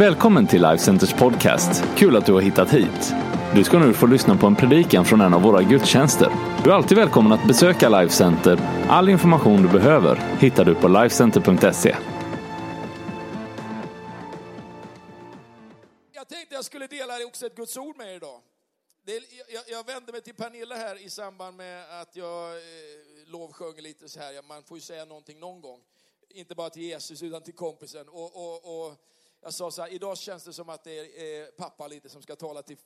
Välkommen till Life Centers podcast. Kul att du har hittat hit. Du ska nu få lyssna på en predikan från en av våra gudstjänster. Du är alltid välkommen att besöka Life Center. All information du behöver hittar du på lifecenter.se. Jag tänkte jag skulle dela också ett Guds ord med er idag. Det är, jag, jag vände mig till Pernilla här i samband med att jag eh, lovsjöng lite så här. Man får ju säga någonting någon gång. Inte bara till Jesus utan till kompisen. Och, och, och jag sa så här, idag känns det som att det är eh, pappa lite som ska tala till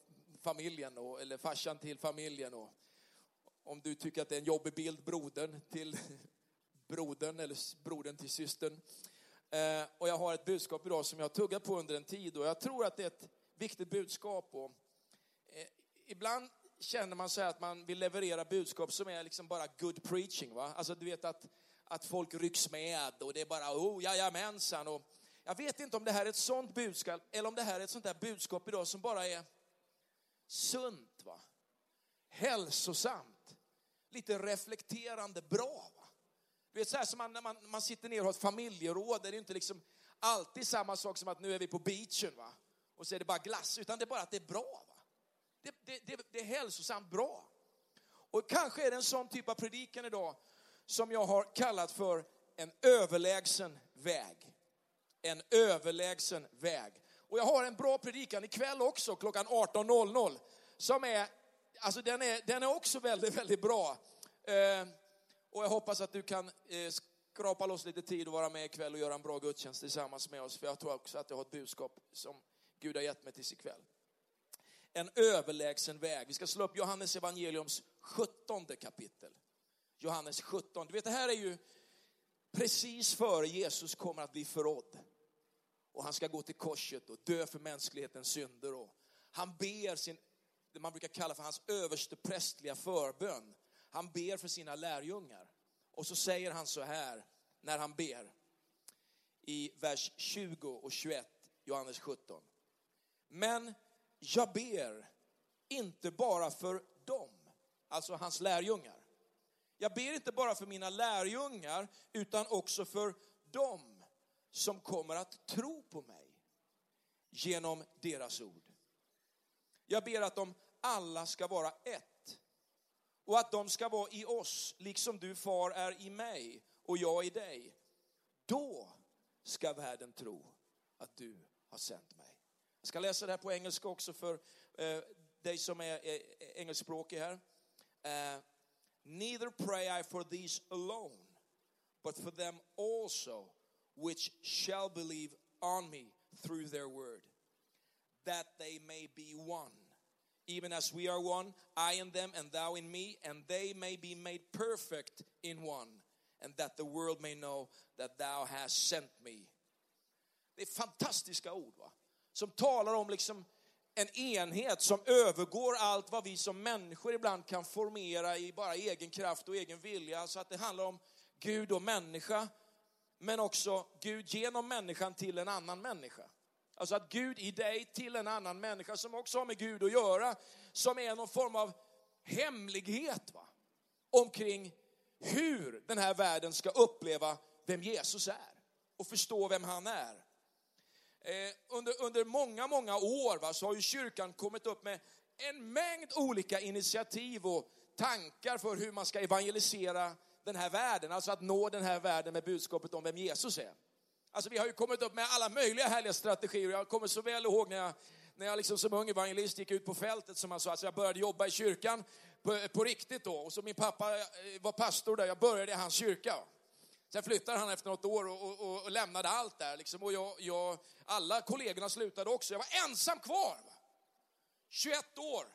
familjen, och, eller farsan till familjen. Och, om du tycker att det är en jobbig bild, brodern till brodern eller brodern till systern. Eh, och jag har ett budskap idag som jag har tuggat på under en tid och jag tror att det är ett viktigt budskap. Och, eh, ibland känner man så att man vill leverera budskap som är liksom bara good preaching. Va? Alltså du vet att, att folk rycks med och det är bara oh jajamensan. Och jag vet inte om det här är ett sånt budskap eller om det här är ett sånt där budskap idag som bara är sunt, va? hälsosamt, lite reflekterande bra. Va? Du vet så här som man, när man, man sitter ner och har ett familjeråd, det är inte liksom alltid samma sak som att nu är vi på beachen va? och så är det bara glass, utan det är bara att det är bra. Va? Det, det, det, det är hälsosamt bra. Och kanske är det en sån typ av predikan idag som jag har kallat för en överlägsen väg en överlägsen väg. Och jag har en bra predikan ikväll också klockan 18.00 som är, alltså den är, den är också väldigt, väldigt bra. Eh, och jag hoppas att du kan eh, skrapa loss lite tid och vara med ikväll och göra en bra gudstjänst tillsammans med oss. För jag tror också att jag har ett budskap som Gud har gett mig tills ikväll. En överlägsen väg. Vi ska slå upp Johannes evangeliums 17 kapitel. Johannes 17. Du vet, det här är ju precis före Jesus kommer att bli förrådd och han ska gå till korset och dö för mänsklighetens synder. Och han ber sin, det man brukar kalla för hans överste prästliga förbön. Han ber för sina lärjungar. Och så säger han så här när han ber i vers 20 och 21, Johannes 17. Men jag ber inte bara för dem, alltså hans lärjungar. Jag ber inte bara för mina lärjungar, utan också för dem som kommer att tro på mig genom deras ord. Jag ber att de alla ska vara ett och att de ska vara i oss, liksom du far är i mig och jag i dig. Då ska världen tro att du har sänt mig. Jag ska läsa det här på engelska också för eh, dig som är eh, engelskspråkig här. Eh, Neither pray I for these alone, but for them also which shall believe on me through their word, that they may be one. Even as we are one, I in them and thou in me, and they may be made perfect in one, and that the world may know that thou hast sent me. Det är fantastiska ord va? som talar om liksom en enhet som övergår allt vad vi som människor ibland kan formera i bara egen kraft och egen vilja. Så att det handlar om Gud och människa men också Gud genom människan till en annan människa. Alltså att Gud i dig till en annan människa som också har med Gud att göra, som är någon form av hemlighet va? omkring hur den här världen ska uppleva vem Jesus är och förstå vem han är. Eh, under, under många, många år va, så har ju kyrkan kommit upp med en mängd olika initiativ och tankar för hur man ska evangelisera den här världen, alltså att nå den här världen med budskapet om vem Jesus är. Alltså vi har ju kommit upp med alla möjliga härliga strategier. Jag kommer så väl ihåg när jag, när jag liksom som ung evangelist gick ut på fältet som man sa, alltså jag började jobba i kyrkan på, på riktigt då. Och så min pappa eh, var pastor där, jag började i hans kyrka. Sen flyttade han efter något år och, och, och lämnade allt där. Liksom. Och jag, jag, alla kollegorna slutade också. Jag var ensam kvar. 21 år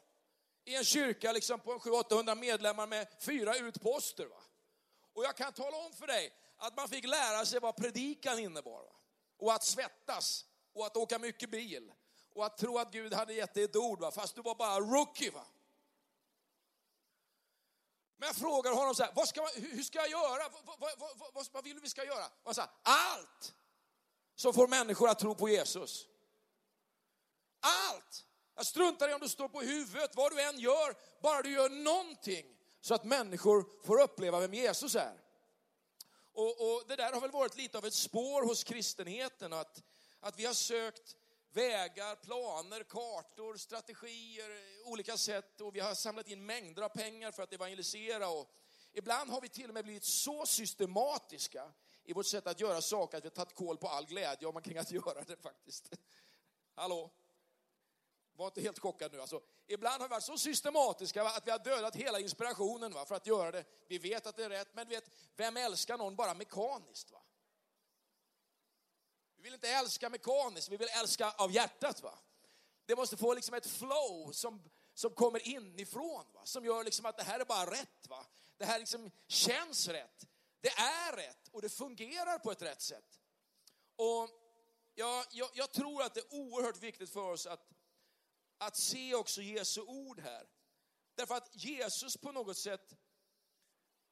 i en kyrka liksom på 700-800 medlemmar med fyra utposter. Va? Och jag kan tala om för dig att man fick lära sig vad predikan innebar. Va? Och att svettas och att åka mycket bil. Och att tro att Gud hade gett dig ett ord, va? fast du var bara rookie. Va? Men jag frågar honom så här, vad ska man, hur ska jag göra? Vad, vad, vad, vad vill du vi ska göra? Och sa, allt som får människor att tro på Jesus. Allt! Jag struntar i om du står på huvudet, vad du än gör, bara du gör någonting så att människor får uppleva vem Jesus är. Och, och, det där har väl varit lite av ett spår hos kristenheten, att, att vi har sökt vägar, planer, kartor, strategier, olika sätt och vi har samlat in mängder av pengar för att evangelisera och ibland har vi till och med blivit så systematiska i vårt sätt att göra saker att vi har tagit koll på all glädje om man kring att göra det faktiskt. Hallå? Var inte helt chockad nu alltså. Ibland har vi varit så systematiska att vi har dödat hela inspirationen va, för att göra det. Vi vet att det är rätt, men vet, vem älskar någon bara mekaniskt? Va? Vi vill inte älska mekaniskt, vi vill älska av hjärtat. Va? Det måste få liksom ett flow som, som kommer inifrån, va? som gör liksom att det här är bara rätt. Va? Det här liksom känns rätt. Det är rätt och det fungerar på ett rätt sätt. Och jag, jag, jag tror att det är oerhört viktigt för oss att, att se också Jesu ord här. Därför att Jesus på något sätt,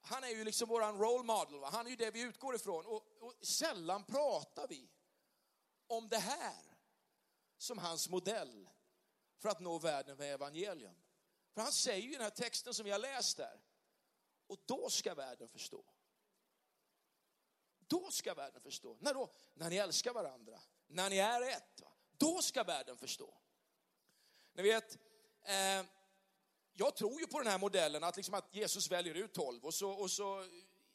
han är ju liksom våran role model, va? han är ju det vi utgår ifrån. Och, och sällan pratar vi om det här som hans modell för att nå världen med evangelium. För han säger ju i den här texten som vi har läst där, och då ska världen förstå. Då ska världen förstå. När då? När ni älskar varandra. När ni är ett. Va? Då ska världen förstå. Ni vet, eh, jag tror ju på den här modellen att, liksom att Jesus väljer ut tolv och så, och så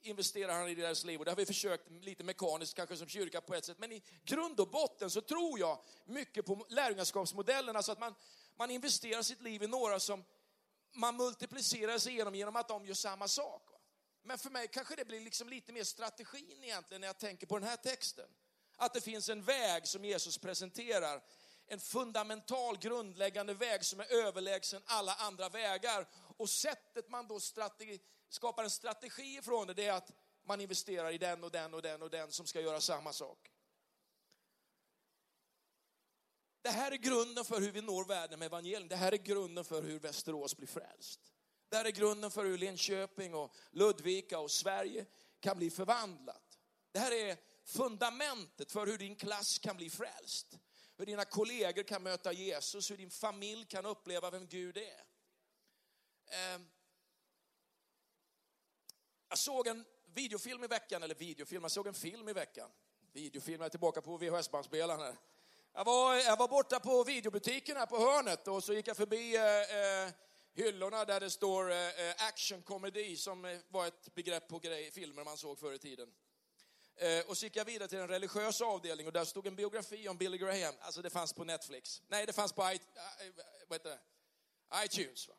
investerar han i deras liv. Och det har vi försökt lite mekaniskt, kanske som kyrka på ett sätt. Men i grund och botten så tror jag mycket på lärjungaskapsmodellen. Alltså att man, man investerar sitt liv i några som man multiplicerar sig igenom genom att de gör samma sak. Men för mig kanske det blir liksom lite mer strategin egentligen när jag tänker på den här texten. Att det finns en väg som Jesus presenterar, en fundamental grundläggande väg som är överlägsen alla andra vägar. Och sättet man då strategi, skapar en strategi ifrån det, det är att man investerar i den och den och den och den som ska göra samma sak. Det här är grunden för hur vi når världen med evangelium. Det här är grunden för hur Västerås blir frälst. Det här är grunden för hur Linköping och Ludvika och Sverige kan bli förvandlat. Det här är fundamentet för hur din klass kan bli frälst. Hur dina kollegor kan möta Jesus, hur din familj kan uppleva vem Gud är. Ehm, jag såg en videofilm i veckan, eller videofilm, jag såg en film i veckan. Videofilm, jag är tillbaka på VHS-bandspelaren. Jag var, jag var borta på videobutiken här på hörnet och så gick jag förbi eh, eh hyllorna där det står eh, eh actionkomedi som eh, var ett begrepp på grej, filmer man såg förr i tiden. Eh, och så gick jag vidare till en religiös avdelning och där stod en biografi om Billy Graham. Alltså det fanns på Netflix. Nej, det fanns på I, eh, eh, vad heter det? iTunes. Va?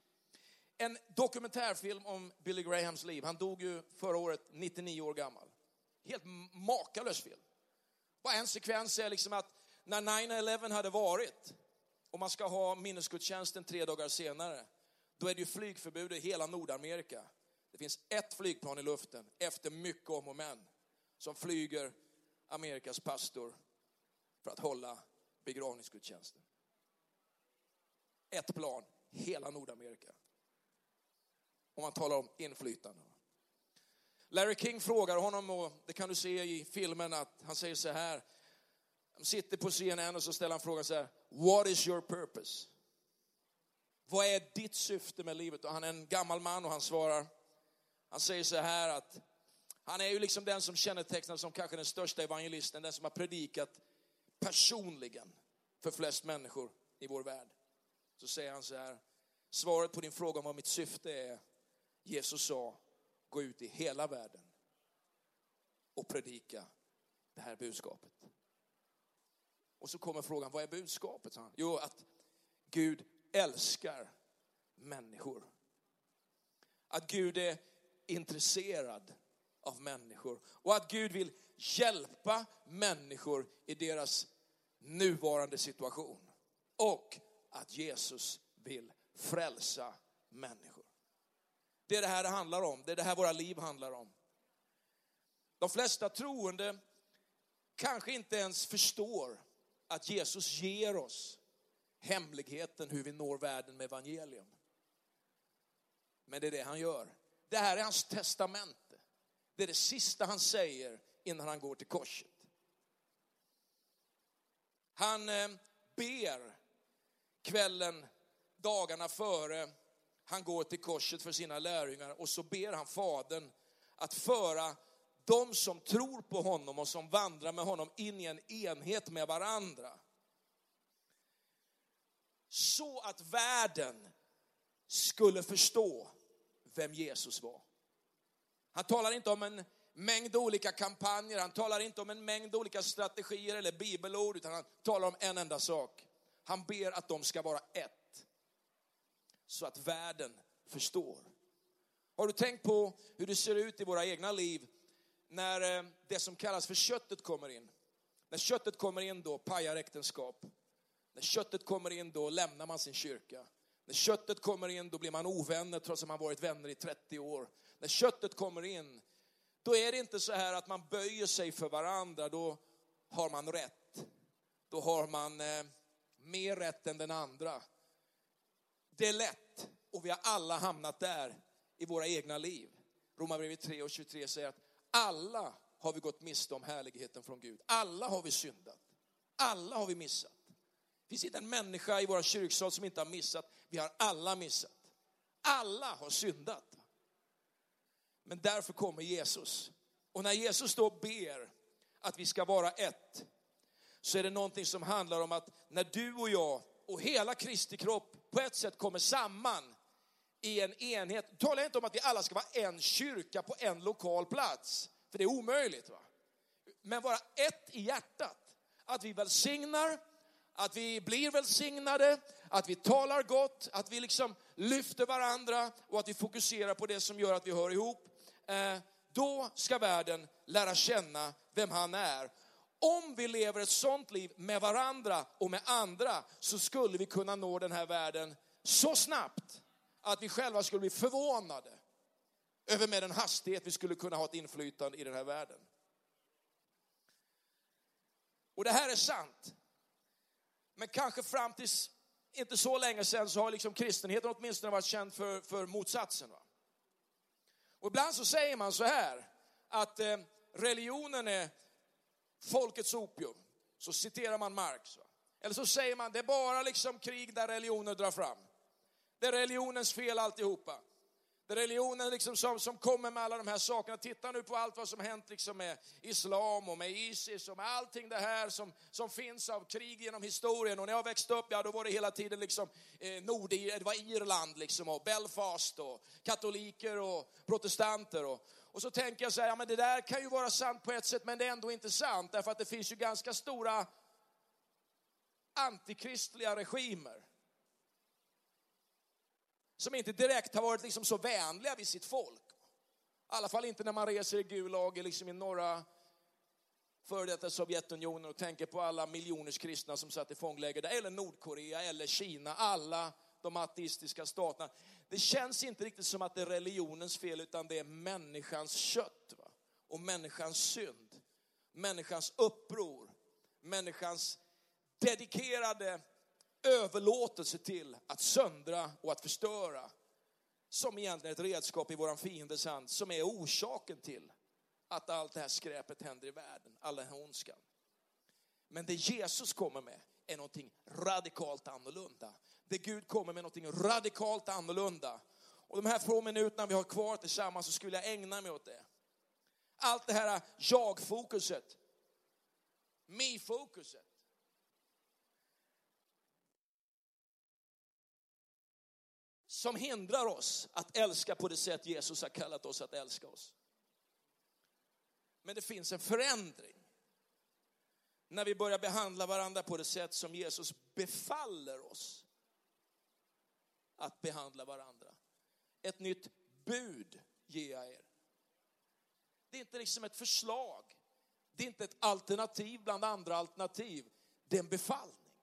En dokumentärfilm om Billy Grahams liv. Han dog ju förra året 99 år gammal. Helt makalös film. Bara en sekvens är liksom att när 9-11 hade varit och man ska ha minnesgudstjänsten tre dagar senare då är det ju flygförbud i hela Nordamerika. Det finns ett flygplan i luften efter mycket om och men som flyger Amerikas pastor för att hålla begravningsgudstjänsten. Ett plan, hela Nordamerika. Om man talar om inflytande. Larry King frågar honom, och det kan du se i filmen, att han säger så här. Han sitter på CNN och så ställer han frågan så här. What is your purpose? Vad är ditt syfte med livet? Och han är en gammal man och han svarar, han säger så här att han är ju liksom den som kännetecknas som kanske den största evangelisten, den som har predikat personligen för flest människor i vår värld. Så säger han så här, svaret på din fråga om vad mitt syfte är, Jesus sa, gå ut i hela världen och predika det här budskapet. Och så kommer frågan, vad är budskapet? Jo, att Gud älskar människor. Att Gud är intresserad av människor och att Gud vill hjälpa människor i deras nuvarande situation. Och att Jesus vill frälsa människor. Det är det här det handlar om, det är det här våra liv handlar om. De flesta troende kanske inte ens förstår att Jesus ger oss hemligheten hur vi når världen med evangelium. Men det är det han gör. Det här är hans testamente. Det är det sista han säger innan han går till korset. Han eh, ber kvällen, dagarna före han går till korset för sina lärjungar och så ber han Fadern att föra de som tror på honom och som vandrar med honom in i en enhet med varandra. så att världen skulle förstå vem Jesus var. Han talar inte om en mängd olika kampanjer, han talar inte om en mängd olika strategier eller bibelord, utan han talar om en enda sak. Han ber att de ska vara ett. Så att världen förstår. Har du tänkt på hur det ser ut i våra egna liv när eh, det som kallas för köttet kommer in? När köttet kommer in då pajar äktenskap. När köttet kommer in då lämnar man sin kyrka. När köttet kommer in då blir man ovänner trots att man varit vänner i 30 år. När köttet kommer in då är det inte så här att man böjer sig för varandra, då har man rätt. Då har man eh, mer rätt än den andra. Det är lätt och vi har alla hamnat där i våra egna liv. Romarbrevet 3 och 23 säger att alla har vi gått miste om härligheten från Gud. Alla har vi syndat. Alla har vi missat. Det finns inte en människa i våra kyrksal som inte har missat. Vi har alla missat. Alla har syndat. Men därför kommer Jesus. Och när Jesus då ber att vi ska vara ett, så är det någonting som handlar om att när du och jag och hela Kristi kropp på ett sätt kommer samman i en enhet. Tala inte om att vi alla ska vara en kyrka på en lokal plats, för det är omöjligt. Va? Men vara ett i hjärtat. Att vi välsignar, att vi blir välsignade, att vi talar gott, att vi liksom lyfter varandra och att vi fokuserar på det som gör att vi hör ihop. Eh, då ska världen lära känna vem han är. Om vi lever ett sånt liv med varandra och med andra så skulle vi kunna nå den här världen så snabbt att vi själva skulle bli förvånade över med den hastighet vi skulle kunna ha ett inflytande i den här världen. Och det här är sant. Men kanske fram till inte så länge sedan så har liksom kristenheten åtminstone varit känd för, för motsatsen. Va? Och ibland så säger man så här, att eh, religionen är folkets opium. Så citerar man Marx. Eller så säger man, det är bara liksom krig där religioner drar fram. Det är religionens fel alltihopa. Religionen liksom som, som kommer med alla de här sakerna. Titta nu på allt vad som hänt liksom med islam och med Isis och med allting det här som, som finns av krig genom historien. Och när jag växte upp, ja då var det hela tiden liksom eh, Nord, det var Irland liksom och Belfast och katoliker och protestanter. Och, och så tänker jag så här, ja men det där kan ju vara sant på ett sätt men det är ändå inte sant därför att det finns ju ganska stora antikristliga regimer som inte direkt har varit liksom så vänliga vid sitt folk. I alla fall inte när man reser i Gulag, liksom i norra före detta Sovjetunionen och tänker på alla miljoners kristna som satt i fångläger där, eller Nordkorea eller Kina, alla de ateistiska staterna. Det känns inte riktigt som att det är religionens fel utan det är människans kött va? och människans synd, människans uppror, människans dedikerade överlåtelse till att söndra och att förstöra. Som egentligen är ett redskap i våran fiendes hand, som är orsaken till att allt det här skräpet händer i världen, all den här ondskan. Men det Jesus kommer med är någonting radikalt annorlunda. Det Gud kommer med någonting radikalt annorlunda. Och de här få minuterna vi har kvar tillsammans så skulle jag ägna mig åt det. Allt det här jag-fokuset, me-fokuset. Som hindrar oss att älska på det sätt Jesus har kallat oss att älska oss. Men det finns en förändring när vi börjar behandla varandra på det sätt som Jesus befaller oss att behandla varandra. Ett nytt bud ger jag er. Det är inte liksom ett förslag. Det är inte ett alternativ bland andra alternativ. Det är en befallning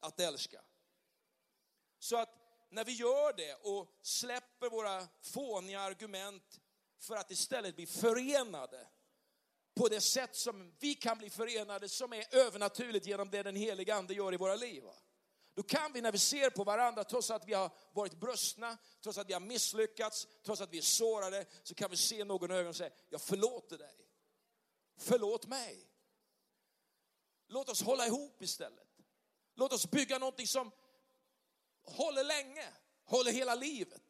att älska. Så att när vi gör det och släpper våra fåniga argument för att istället bli förenade på det sätt som vi kan bli förenade, som är övernaturligt genom det den heliga ande gör i våra liv. Då kan vi när vi ser på varandra, trots att vi har varit brustna, trots att vi har misslyckats, trots att vi är sårade, så kan vi se någon i ögonen och säga, jag förlåter dig. Förlåt mig. Låt oss hålla ihop istället. Låt oss bygga någonting som håller länge, håller hela livet.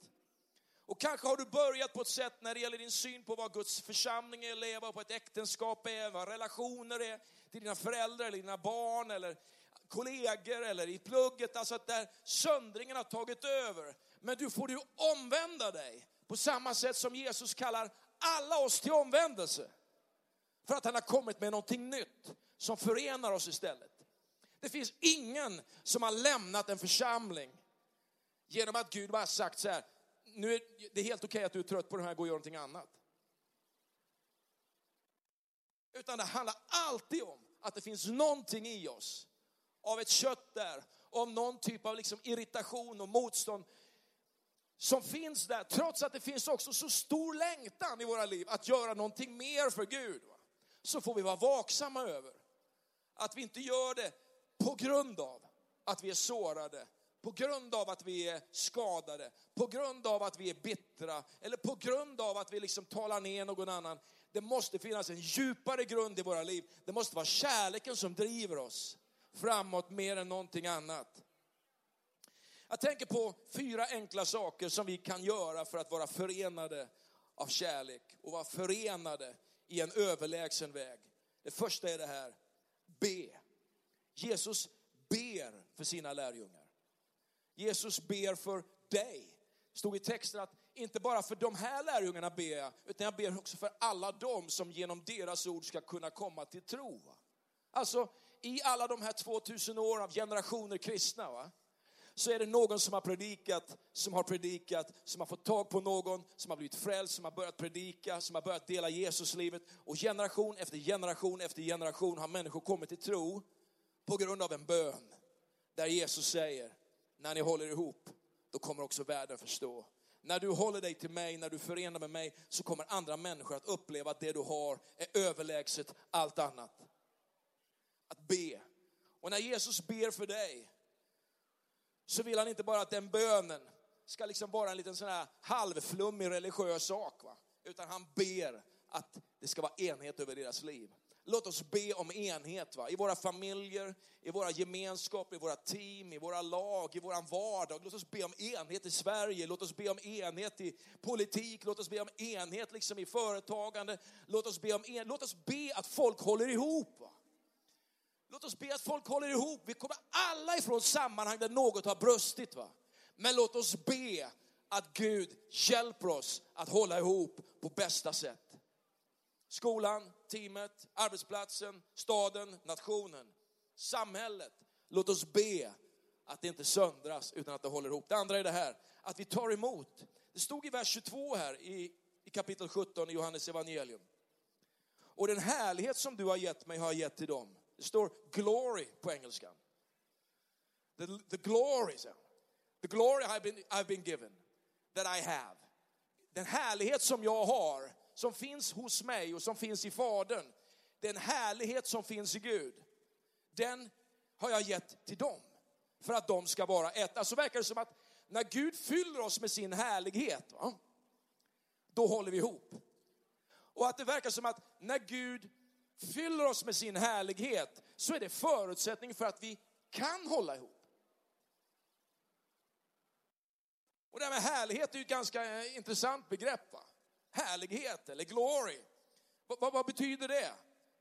Och kanske har du börjat på ett sätt när det gäller din syn på vad Guds församling är, leva på ett äktenskap är, vad relationer är till dina föräldrar eller dina barn eller kollegor eller i plugget, alltså att där söndringen har tagit över. Men du får du omvända dig på samma sätt som Jesus kallar alla oss till omvändelse. För att han har kommit med någonting nytt som förenar oss istället. Det finns ingen som har lämnat en församling genom att Gud bara sagt så här, nu är det helt okej okay att du är trött på det här, gå och gör någonting annat. Utan det handlar alltid om att det finns någonting i oss av ett kött där, om någon typ av liksom irritation och motstånd som finns där, trots att det finns också så stor längtan i våra liv att göra någonting mer för Gud. Så får vi vara vaksamma över att vi inte gör det på grund av att vi är sårade, på grund av att vi är skadade, på grund av att vi är bittra eller på grund av att vi liksom talar ner någon annan. Det måste finnas en djupare grund i våra liv. Det måste vara kärleken som driver oss framåt mer än någonting annat. Jag tänker på fyra enkla saker som vi kan göra för att vara förenade av kärlek och vara förenade i en överlägsen väg. Det första är det här, be. Jesus ber för sina lärjungar. Jesus ber för dig. Det stod i texten att inte bara för de här lärjungarna ber jag, utan jag ber också för alla dem som genom deras ord ska kunna komma till tro. Alltså i alla de här 2000 år av generationer kristna, va? så är det någon som har predikat, som har predikat, som har fått tag på någon, som har blivit frälst, som har börjat predika, som har börjat dela Jesuslivet. Och generation efter generation efter generation har människor kommit till tro på grund av en bön. Där Jesus säger, när ni håller ihop, då kommer också världen förstå. När du håller dig till mig, när du förenar med mig, så kommer andra människor att uppleva att det du har är överlägset allt annat. Att be. Och när Jesus ber för dig, så vill han inte bara att den bönen ska liksom vara en liten sån här halvflummig religiös sak. Va? Utan han ber att det ska vara enhet över deras liv. Låt oss be om enhet va? i våra familjer, i våra gemenskaper, i våra team, i våra lag, i våran vardag. Låt oss be om enhet i Sverige, låt oss be om enhet i politik, låt oss be om enhet liksom i företagande. Låt oss be, om en... låt oss be att folk håller ihop. Va? Låt oss be att folk håller ihop. Vi kommer alla ifrån sammanhang där något har brustit. Va? Men låt oss be att Gud hjälper oss att hålla ihop på bästa sätt. Skolan, teamet, arbetsplatsen, staden, nationen, samhället. Låt oss be att det inte söndras utan att det håller ihop. Det andra är det här, att vi tar emot. Det stod i vers 22 här i, i kapitel 17 i Johannes evangelium. Och den härlighet som du har gett mig har jag gett till dem. Det står glory på engelskan. The, the glory, the glory I've been, I've been given, that I have. Den härlighet som jag har som finns hos mig och som finns i Fadern, den härlighet som finns i Gud, den har jag gett till dem. För att de ska vara ett. Alltså verkar det som att när Gud fyller oss med sin härlighet, va, då håller vi ihop. Och att det verkar som att när Gud fyller oss med sin härlighet så är det förutsättning för att vi kan hålla ihop. Och det här med härlighet är ju ett ganska eh, intressant begrepp. Va? Härlighet eller glory. Vad, vad betyder det?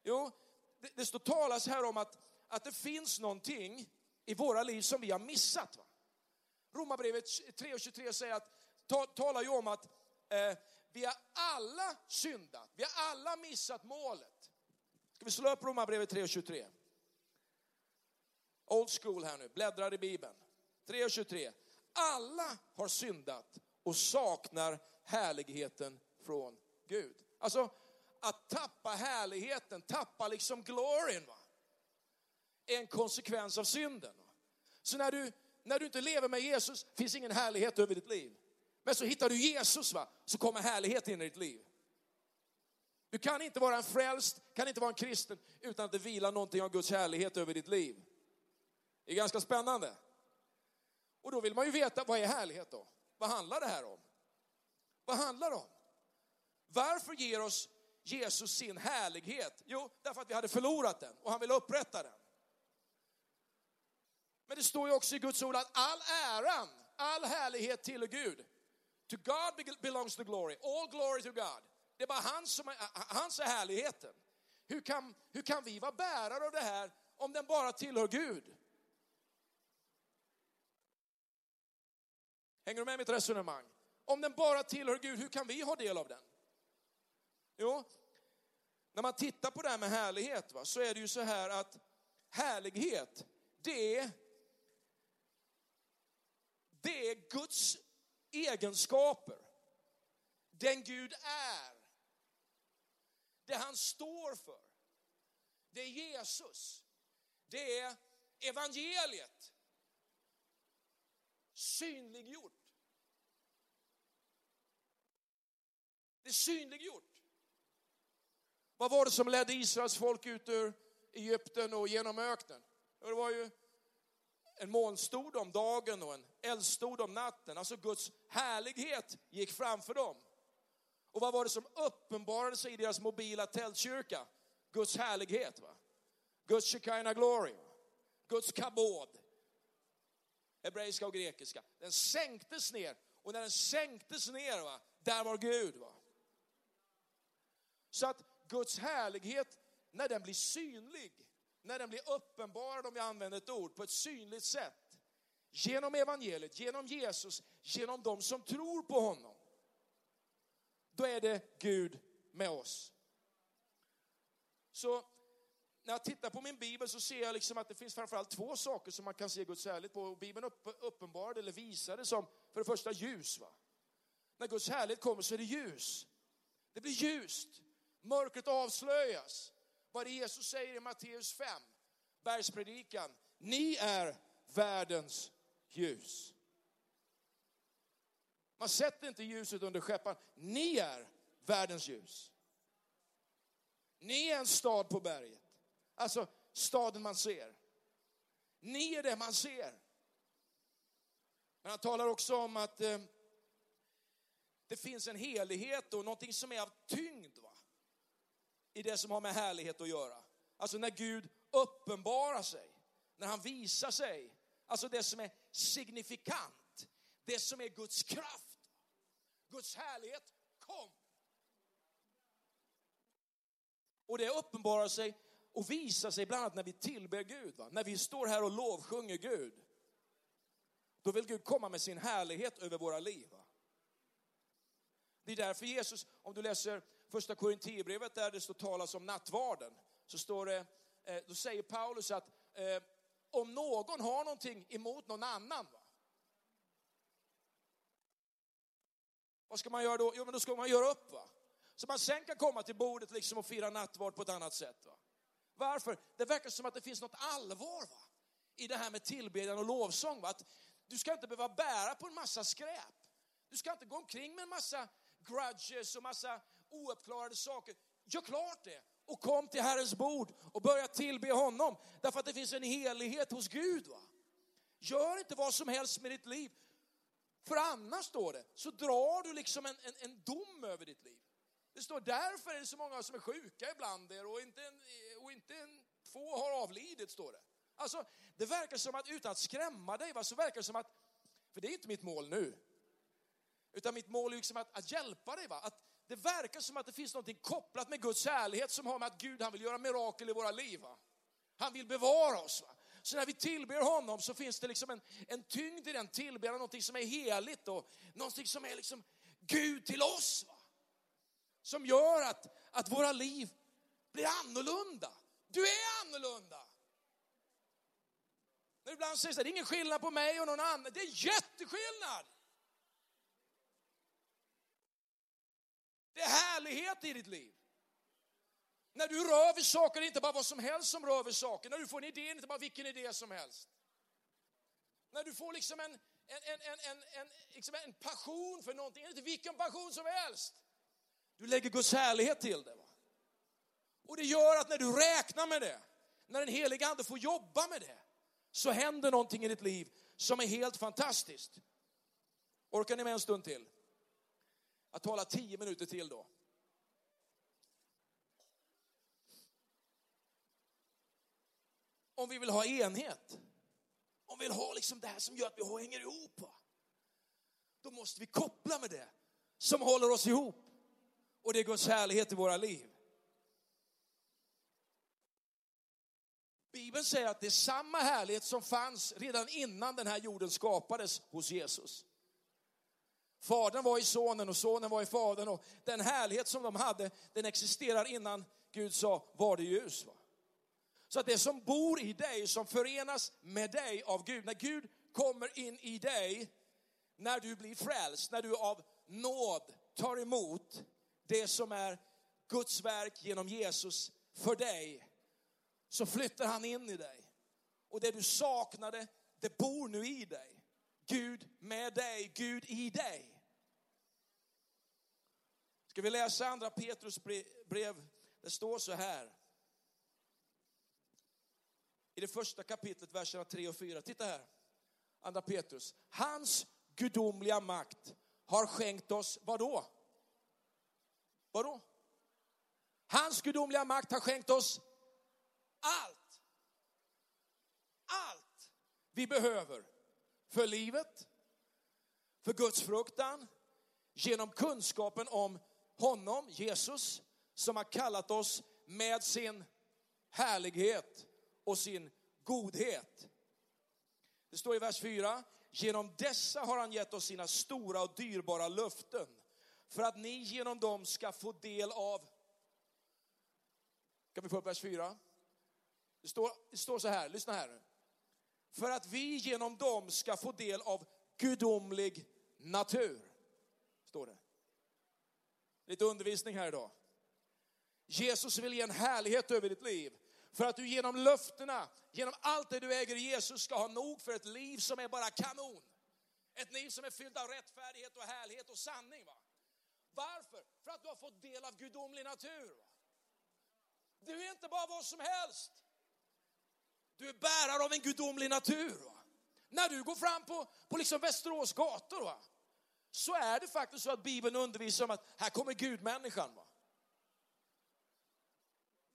Jo, det, det står talas här om att, att det finns någonting i våra liv som vi har missat. Va? Romarbrevet 3.23 säger att, ta, talar ju om att eh, vi har alla syndat, vi har alla missat målet. Ska vi slå upp Romarbrevet 3.23? Old school här nu, bläddrar i Bibeln. 3.23. Alla har syndat och saknar härligheten från Gud. Alltså, att tappa härligheten, tappa liksom glorien, va? är en konsekvens av synden. Va? Så när du, när du inte lever med Jesus finns ingen härlighet över ditt liv. Men så hittar du Jesus, va? så kommer härlighet in i ditt liv. Du kan inte vara en frälst, kan inte vara en kristen utan att det vilar någonting av Guds härlighet över ditt liv. Det är ganska spännande. Och då vill man ju veta, vad är härlighet då? Vad handlar det här om? Vad handlar det om? Varför ger oss Jesus sin härlighet? Jo, därför att vi hade förlorat den och han ville upprätta den. Men det står ju också i Guds ord att all äran, all härlighet till Gud. To God belongs the glory, all glory to God. Det är bara han som är, hans är härligheten. Hur kan, hur kan vi vara bärare av det här om den bara tillhör Gud? Hänger du med mitt resonemang? Om den bara tillhör Gud, hur kan vi ha del av den? Jo, när man tittar på det här med härlighet va, så är det ju så här att härlighet, det är, det är Guds egenskaper. Den Gud är. Det han står för. Det är Jesus. Det är evangeliet. Synliggjort. Det är synliggjort. Vad var det som ledde Israels folk ut ur Egypten och genom öknen? Det var ju en molnstod om dagen och en eldstod om natten. Alltså Guds härlighet gick framför dem. Och vad var det som uppenbarade sig i deras mobila tältkyrka? Guds härlighet. Va? Guds Shekinah glory. Guds kabod. Hebreiska och grekiska. Den sänktes ner och när den sänktes ner, va, där var Gud. Va? Så att Guds härlighet, när den blir synlig, när den blir uppenbarad, om jag använder ett ord, på ett synligt sätt, genom evangeliet, genom Jesus, genom de som tror på honom, då är det Gud med oss. Så när jag tittar på min bibel så ser jag liksom att det finns framförallt två saker som man kan se Guds härlighet på. Bibeln upp, uppenbarade eller visade som för det första ljus. Va? När Guds härlighet kommer så är det ljus. Det blir ljust. Mörkret avslöjas. Vad det Jesus säger i Matteus 5, bergspredikan. Ni är världens ljus. Man sätter inte ljuset under skeppan. Ni är världens ljus. Ni är en stad på berget. Alltså staden man ser. Ni är det man ser. Men han talar också om att eh, det finns en helighet och någonting som är av tyngd. Va? I det som har med härlighet att göra. Alltså när Gud uppenbarar sig, när han visar sig. Alltså det som är signifikant, det som är Guds kraft. Guds härlighet kom. Och det uppenbarar sig och visar sig bland annat när vi tillber Gud. Va? När vi står här och lovsjunger Gud. Då vill Gud komma med sin härlighet över våra liv. Va? Det är därför Jesus, om du läser första Korinthierbrevet där det står talas om nattvarden, så står det, eh, då säger Paulus att eh, om någon har någonting emot någon annan, va? vad ska man göra då? Jo, men då ska man göra upp. va? Så man sen kan komma till bordet liksom och fira nattvard på ett annat sätt. Va? Varför? Det verkar som att det finns något allvar va? i det här med tillbedjan och lovsång. Va? Att du ska inte behöva bära på en massa skräp. Du ska inte gå omkring med en massa grudges och massa ouppklarade saker. Gör klart det och kom till Herrens bord och börja tillbe honom. Därför att det finns en helighet hos Gud. Va? Gör inte vad som helst med ditt liv. För annars, står det, så drar du liksom en, en, en dom över ditt liv. Det står därför är det så många som är sjuka ibland er och inte, en, och inte en, två har avlidit, står det. Alltså, det verkar som att, utan att skrämma dig, va, så verkar det som att, för det är inte mitt mål nu, utan mitt mål är liksom att, att hjälpa dig. Va? Att det verkar som att det finns något kopplat med Guds härlighet som har med att Gud han vill göra mirakel i våra liv. Va? Han vill bevara oss. Va? Så när vi tillber honom så finns det liksom en, en tyngd i den tillbedjan, någonting som är heligt och någonting som är liksom Gud till oss. Va? Som gör att, att våra liv blir annorlunda. Du är annorlunda. När ibland säger det är ingen skillnad på mig och någon annan. Det är jätteskillnad. Det är härlighet i ditt liv. När du rör vid saker, inte bara vad som helst som rör vid saker. När du får en idé, inte bara vilken idé som helst. När du får liksom en, en, en, en, en, liksom en passion för någonting, inte vilken passion som helst. Du lägger Guds härlighet till det. Va? Och det gör att när du räknar med det, när den heliga ande får jobba med det, så händer någonting i ditt liv som är helt fantastiskt. Orkar ni med en stund till? att tala tio minuter till då. Om vi vill ha enhet, om vi vill ha liksom det här som gör att vi hänger ihop, då måste vi koppla med det som håller oss ihop. Och det är Guds härlighet i våra liv. Bibeln säger att det är samma härlighet som fanns redan innan den här jorden skapades hos Jesus. Fadern var i sonen och sonen var i fadern och den härlighet som de hade, den existerar innan Gud sa, var det ljus. Va? Så att det som bor i dig, som förenas med dig av Gud, när Gud kommer in i dig, när du blir frälst, när du av nåd tar emot det som är Guds verk genom Jesus för dig, så flyttar han in i dig. Och det du saknade, det bor nu i dig. Gud med dig, Gud i dig. Ska vi läsa andra Petrus brev? Det står så här. I det första kapitlet, verserna 3 och 4. Titta här. Andra Petrus. Hans gudomliga makt har skänkt oss, vad då? Vad då? Hans gudomliga makt har skänkt oss allt. Allt vi behöver för livet, för Guds fruktan, genom kunskapen om honom, Jesus, som har kallat oss med sin härlighet och sin godhet. Det står i vers 4, genom dessa har han gett oss sina stora och dyrbara löften för att ni genom dem ska få del av kan vi få upp vers 4? Det står, det står så här, lyssna här. nu. För att vi genom dem ska få del av gudomlig natur. Står det. Lite undervisning här idag. Jesus vill ge en härlighet över ditt liv. För att du genom löftena, genom allt det du äger i Jesus ska ha nog för ett liv som är bara kanon. Ett liv som är fyllt av rättfärdighet och härlighet och sanning. Va? Varför? För att du har fått del av gudomlig natur. Va? Du är inte bara vad som helst. Du är bärare av en gudomlig natur. Va? När du går fram på, på liksom Västerås gator va? så är det faktiskt så att Bibeln undervisar om att här kommer Gudmänniskan. Va?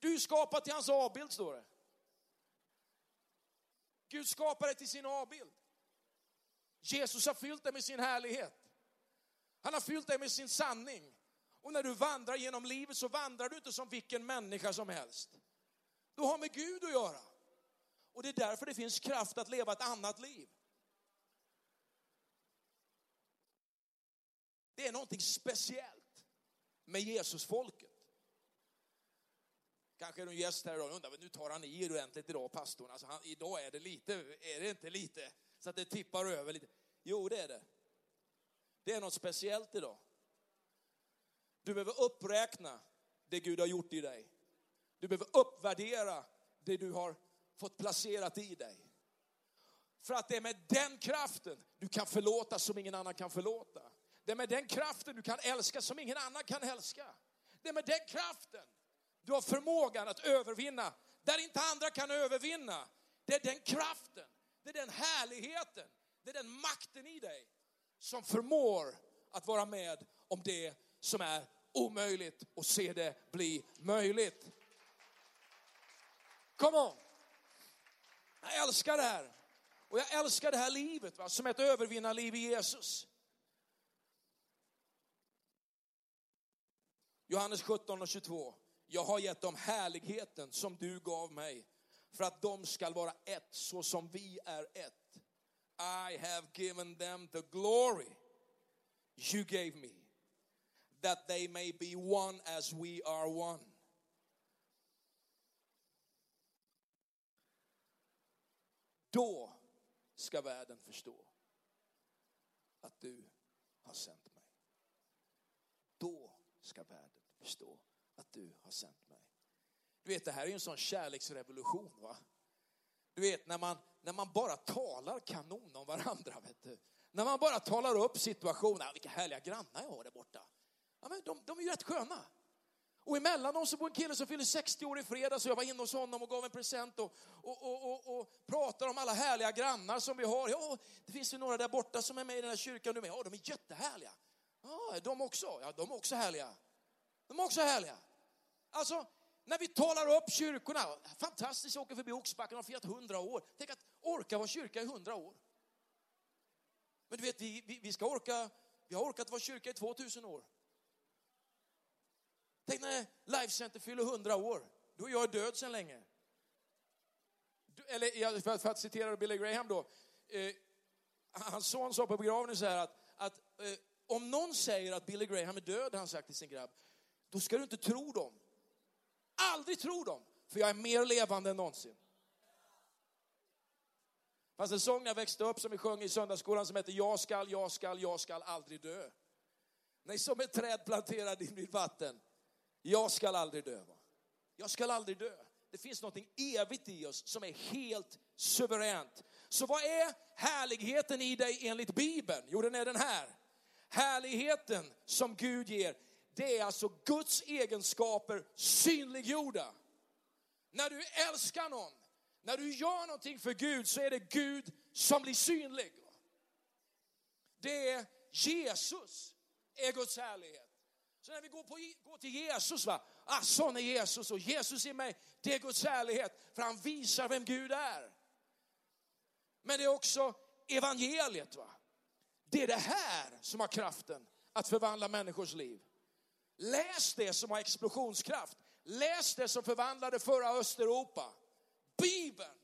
Du är skapad till hans avbild, står det. Gud skapade till sin avbild. Jesus har fyllt dig med sin härlighet. Han har fyllt dig med sin sanning. Och när du vandrar genom livet så vandrar du inte som vilken människa som helst. Du har med Gud att göra. Och det är därför det finns kraft att leva ett annat liv. Det är någonting speciellt med Jesusfolket. Kanske är du en gäst här idag och undrar, nu tar han i ordentligt idag, pastorn. Alltså han, idag är det lite, är det inte lite? Så att det tippar över lite. Jo, det är det. Det är något speciellt idag. Du behöver uppräkna det Gud har gjort i dig. Du behöver uppvärdera det du har fått placerat i dig. För att det är med den kraften du kan förlåta som ingen annan kan förlåta. Det är med den kraften du kan älska som ingen annan kan älska. Det är med den kraften du har förmågan att övervinna där inte andra kan övervinna. Det är den kraften, det är den härligheten, det är den makten i dig som förmår att vara med om det som är omöjligt och se det bli möjligt. Come on! Jag älskar det här. Och jag älskar det här livet va, som ett övervinnarliv i Jesus. Johannes 17 och 22. Jag har gett dem härligheten som du gav mig för att de ska vara ett så som vi är ett. I have given them the glory you gave me that they may be one as we are one. Då ska världen förstå att du har sänt mig. Då ska världen förstå att du har sänt mig. Du vet, det här är ju en sån kärleksrevolution. va? Du vet, när man, när man bara talar kanon om varandra. Vet du. När man bara talar upp situationen. Vilka härliga grannar jag har där borta. Ja, men de, de är ju rätt sköna. Och emellan dem så bor en kille som fyller 60 år i fredags. så jag var inne hos honom och gav en present och, och, och, och, och pratar om alla härliga grannar som vi har. Ja, det finns ju några där borta som är med i den här kyrkan nu med. Ja, de är jättehärliga. Ja, de också. Ja, de är också härliga. De är också härliga. Alltså, när vi talar upp kyrkorna, fantastiskt, jag åker förbi Oxbacken och har firat 100 år. Tänk att orka vara kyrka i 100 år. Men du vet, vi, vi, vi ska orka, vi har orkat vara kyrka i 2000 år. Tänk när Life Center fyller 100 år, då är jag död sedan länge. Eller för att, för att citera Billy Graham då, eh, hans son sa på begravningen så här att, att eh, om någon säger att Billy Graham är död, har han sagt till sin grabb, då ska du inte tro dem. Aldrig tro dem, för jag är mer levande än någonsin. Det fanns en sång när jag växte upp som vi sjöng i söndagsskolan som heter Jag skall, jag skall, jag skall aldrig dö. Nej, som ett träd planterad i mitt vatten. Jag skall aldrig dö. Va? Jag skall aldrig dö. Det finns något evigt i oss som är helt suveränt. Så vad är härligheten i dig enligt Bibeln? Jo, den är den här. Härligheten som Gud ger, det är alltså Guds egenskaper synliggjorda. När du älskar någon, när du gör någonting för Gud så är det Gud som blir synlig. Det är Jesus, är Guds härlighet. Så när vi går, på, går till Jesus, va? ah, sån är Jesus och Jesus i mig, det är Guds härlighet. För han visar vem Gud är. Men det är också evangeliet. va? Det är det här som har kraften att förvandla människors liv. Läs det som har explosionskraft. Läs det som förvandlade förra Östeuropa. Bibeln.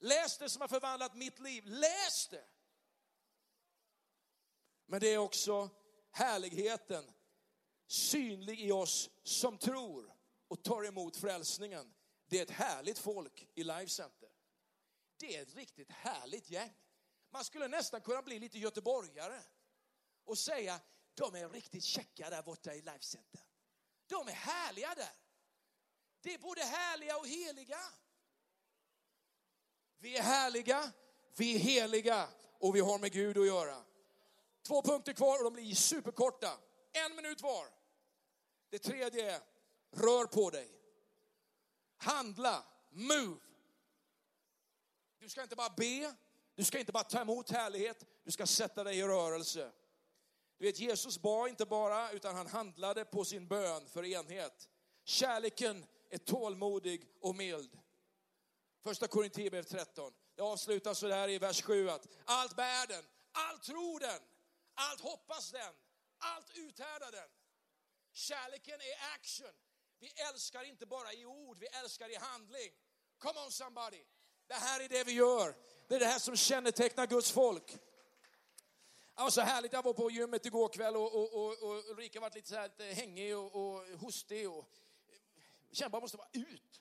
Läs det som har förvandlat mitt liv. Läs det. Men det är också härligheten synlig i oss som tror och tar emot frälsningen. Det är ett härligt folk i Life Center. Det är ett riktigt härligt gäng. Man skulle nästan kunna bli lite göteborgare och säga, de är riktigt checka där borta i Life Center. De är härliga där. Det är både härliga och heliga. Vi är härliga, vi är heliga och vi har med Gud att göra. Två punkter kvar och de blir superkorta. En minut var. Det tredje är, rör på dig. Handla, move. Du ska inte bara be, du ska inte bara ta emot härlighet, du ska sätta dig i rörelse. Du vet, Jesus bad inte bara, utan han handlade på sin bön för enhet. Kärleken är tålmodig och mild. Första Korinthierbrevet 13. Det avslutas så där i vers 7 att allt bär den, allt tror den, allt hoppas den, allt uthärdar den. Kärleken är action. Vi älskar inte bara i ord, vi älskar i handling. Come on somebody. Det här är det vi gör. Det är det här som kännetecknar Guds folk. Det var så härligt, jag var på gymmet igår kväll och, och, och, och Ulrika varit lite så här lite hängig och, och hostig. Och, jag kände bara, måste vara ut.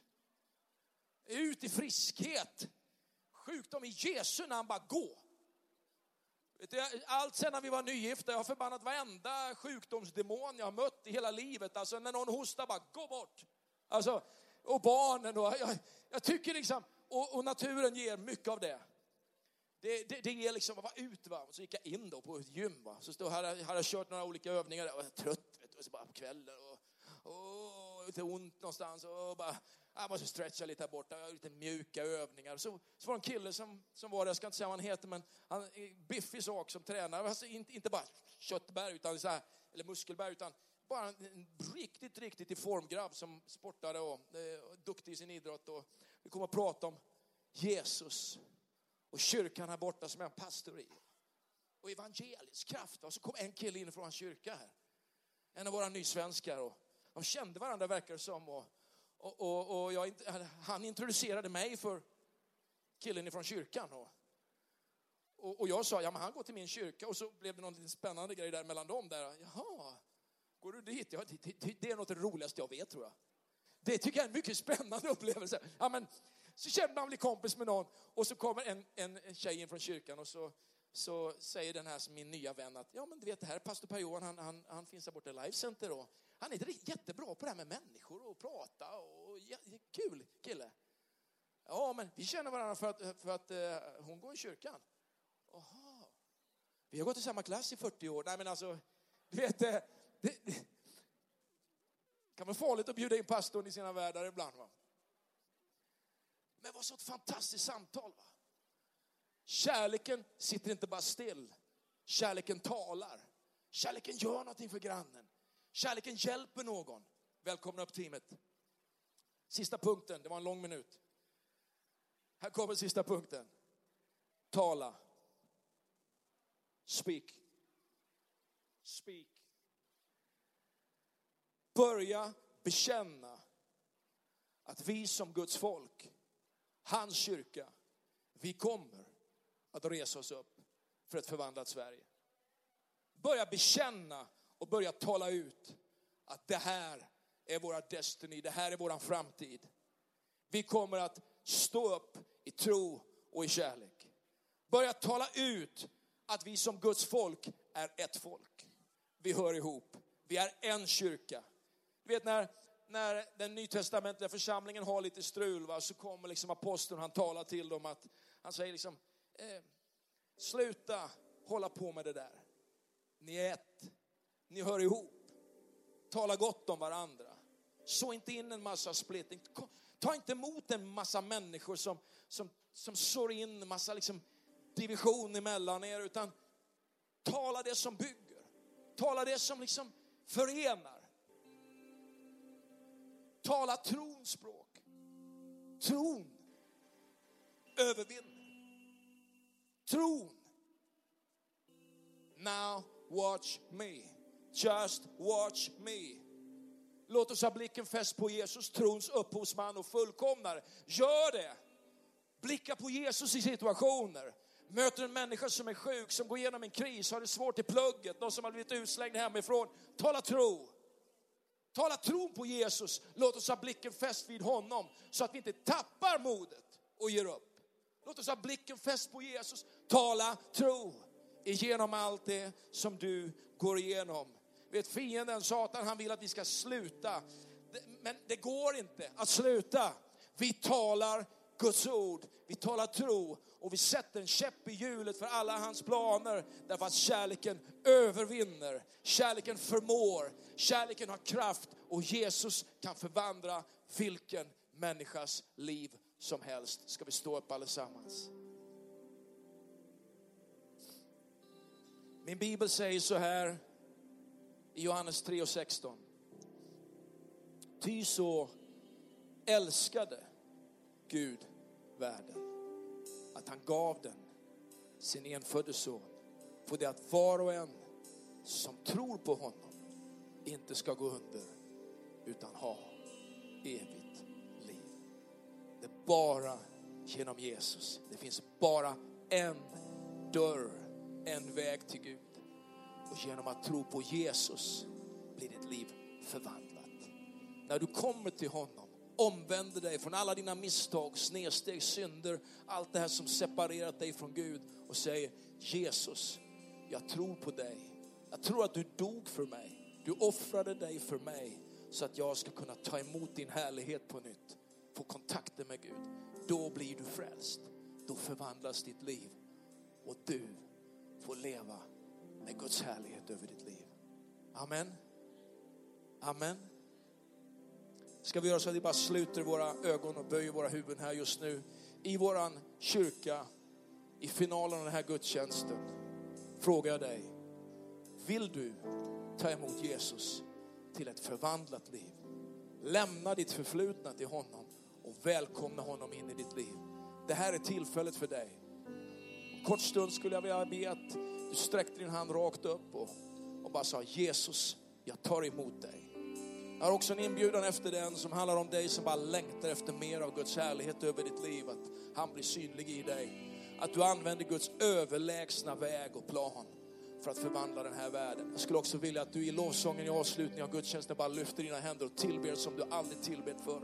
Ut i friskhet. Sjukdom i Jesu namn, bara gå. Allt sen när vi var nygifta, jag har förbannat varenda sjukdomsdemon jag har mött i hela livet. Alltså när någon hostar, bara gå bort. Alltså, och barnen och jag, jag tycker liksom, och, och, naturen ger mycket av det. Det, det, det är liksom att vara ut. Va? Så gick jag in då på ett gym. Va? Så stod, hade, hade jag kört några olika övningar. Jag var trött vet du, så bara på kvällen. Och, och lite ont någonstans. Och bara, jag måste stretcha lite här borta. Lite mjuka övningar. Så, så var det en kille som, som var där, jag ska inte säga vad han heter, men han biffig sak som tränare. Alltså inte, inte bara köttberg, utan så här, eller muskelberg, utan bara en, en riktigt, riktigt i formgrabb som sportade och eh, och duktig i sin idrott. Och vi kommer att prata om Jesus och kyrkan här borta som jag är en pastor i. Och evangelisk kraft. Och så kom en kille in från en kyrka här. En av våra nysvenskar. Och de kände varandra verkar det som. Och, och, och, och jag, han introducerade mig för killen ifrån kyrkan. Och, och, och, jag sa, ja men han går till min kyrka. Och så blev det någon spännande grej där mellan dem. Där. Jaha, går du dit? Ja, det, det, det är något av det roligaste jag vet tror jag. Det tycker jag är en mycket spännande upplevelse. Ja, men, så känner man bli kompis med någon och så kommer en, en, en tjej in från kyrkan och så, så säger den här som min nya vän att ja men du vet det här är pastor Per-Johan, han, han, han finns där borta i Life Center och han är jättebra på det här med människor och prata och ja, kul kille. Ja men vi känner varandra för att, för att uh, hon går i kyrkan. Aha. Vi har gått i samma klass i 40 år. Nej men alltså, du vet, det, det, det kan vara farligt att bjuda in pastorn i sina världar ibland. Va? Men det var så ett fantastiskt samtal. Va? Kärleken sitter inte bara still. Kärleken talar. Kärleken gör någonting för grannen. Kärleken hjälper någon. Välkomna upp teamet. Sista punkten, det var en lång minut. Här kommer sista punkten. Tala. Speak. Speak. Börja bekänna att vi som Guds folk hans kyrka, vi kommer att resa oss upp för ett förvandlat Sverige. börja bekänna och börja tala ut att det här är våra destiny, det här är våran framtid. Vi kommer att stå upp i tro och i kärlek. Börja tala ut att vi som Guds folk är ett folk. Vi hör ihop. Vi är en kyrka. Du vet när, när den nytestamentliga församlingen har lite strul va, så kommer liksom aposteln, han talar till dem att, han säger liksom, eh, sluta hålla på med det där. Ni är ett. Ni hör ihop. Tala gott om varandra. Så inte in en massa splittring. Ta inte emot en massa människor som, som, som sår in en massa liksom division emellan er, utan tala det som bygger. Tala det som liksom förenar. Tala trons språk. Tron övervinner. Tron. Now watch me. Just watch me. Låt oss ha blicken fäst på Jesus, trons upphovsman och fullkomnare. Gör det. Blicka på Jesus i situationer. Möter en människa som är sjuk, som går igenom en kris, har det svårt i plugget, någon som har blivit utslängd hemifrån. Tala tro. Tala tron på Jesus. Låt oss ha blicken fäst vid honom så att vi inte tappar modet och ger upp. Låt oss ha blicken fäst på Jesus. Tala tro igenom allt det som du går igenom. Vet fienden, Satan, han vill att vi ska sluta. Men det går inte att sluta. Vi talar Guds ord, vi talar tro och vi sätter en käpp i hjulet för alla hans planer därför att kärleken övervinner. Kärleken förmår, kärleken har kraft och Jesus kan förvandla vilken människas liv som helst. Ska vi stå upp allesammans? Min bibel säger så här i Johannes 3 och 16. Ty så älskade Gud världen att han gav den sin enfödde son för det att var och en som tror på honom inte ska gå under utan ha evigt liv. Det är bara genom Jesus. Det finns bara en dörr, en väg till Gud. Och genom att tro på Jesus blir ditt liv förvandlat. När du kommer till honom, omvänder dig från alla dina misstag, snedsteg, synder, allt det här som separerat dig från Gud och säger Jesus, jag tror på dig. Jag tror att du dog för mig. Du offrade dig för mig så att jag ska kunna ta emot din härlighet på nytt. Få kontakten med Gud. Då blir du frälst. Då förvandlas ditt liv och du får leva med Guds härlighet över ditt liv. Amen. Amen. Ska vi göra så att vi bara sluter våra ögon och böjer våra huvuden här just nu i våran kyrka i finalen av den här gudstjänsten. Frågar jag dig, vill du ta emot Jesus till ett förvandlat liv? Lämna ditt förflutna till honom och välkomna honom in i ditt liv. Det här är tillfället för dig. En kort stund skulle jag vilja be att du sträckte din hand rakt upp och, och bara sa Jesus, jag tar emot dig. Jag har också en inbjudan efter den som handlar om dig som bara längtar efter mer av Guds härlighet över ditt liv. Att han blir synlig i dig. Att du använder Guds överlägsna väg och plan för att förvandla den här världen. Jag skulle också vilja att du i lovsången i avslutningen av gudstjänsten bara lyfter dina händer och tillber som du aldrig tillbett förr.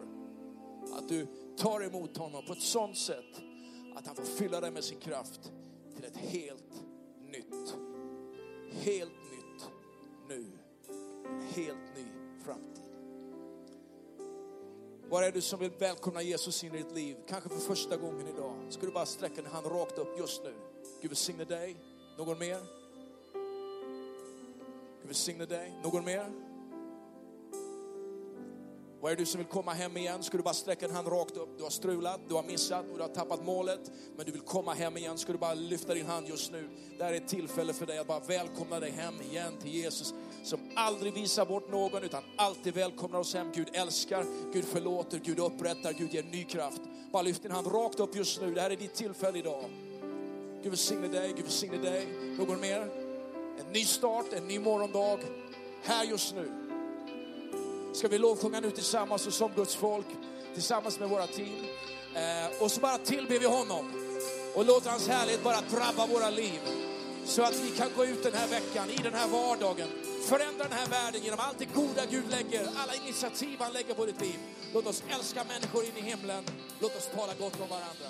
Att du tar emot honom på ett sånt sätt att han får fylla dig med sin kraft till ett helt nytt, helt nytt nu. En helt ny var är du som vill välkomna Jesus in i ditt liv? Kanske för första gången idag. Ska du bara sträcka din hand rakt upp just nu. Gud välsigne dig. Någon mer? Gud välsigne dig. Någon mer? Vad är du som vill komma hem igen? Ska du bara sträcka en hand rakt upp? Du har strulat, du har missat och du har tappat målet. Men du vill komma hem igen. Ska du bara lyfta din hand just nu? Det här är ett tillfälle för dig att bara välkomna dig hem igen till Jesus. Som aldrig visar bort någon utan alltid välkomnar oss hem. Gud älskar, Gud förlåter, Gud upprättar, Gud ger ny kraft. Bara lyft din hand rakt upp just nu. Det här är ditt tillfälle idag. Gud välsigne dig, Gud välsigne dig. Någon mer? En ny start, en ny morgondag. Här just nu ska vi lovsjunga nu tillsammans och som Guds folk, tillsammans med våra team. Eh, och så bara tillber vi honom och låter hans härlighet bara drabba våra liv. Så att vi kan gå ut den här veckan, i den här vardagen, förändra den här världen genom allt det goda Gud lägger, alla initiativ han lägger på ditt liv. Låt oss älska människor in i himlen. Låt oss tala gott om varandra.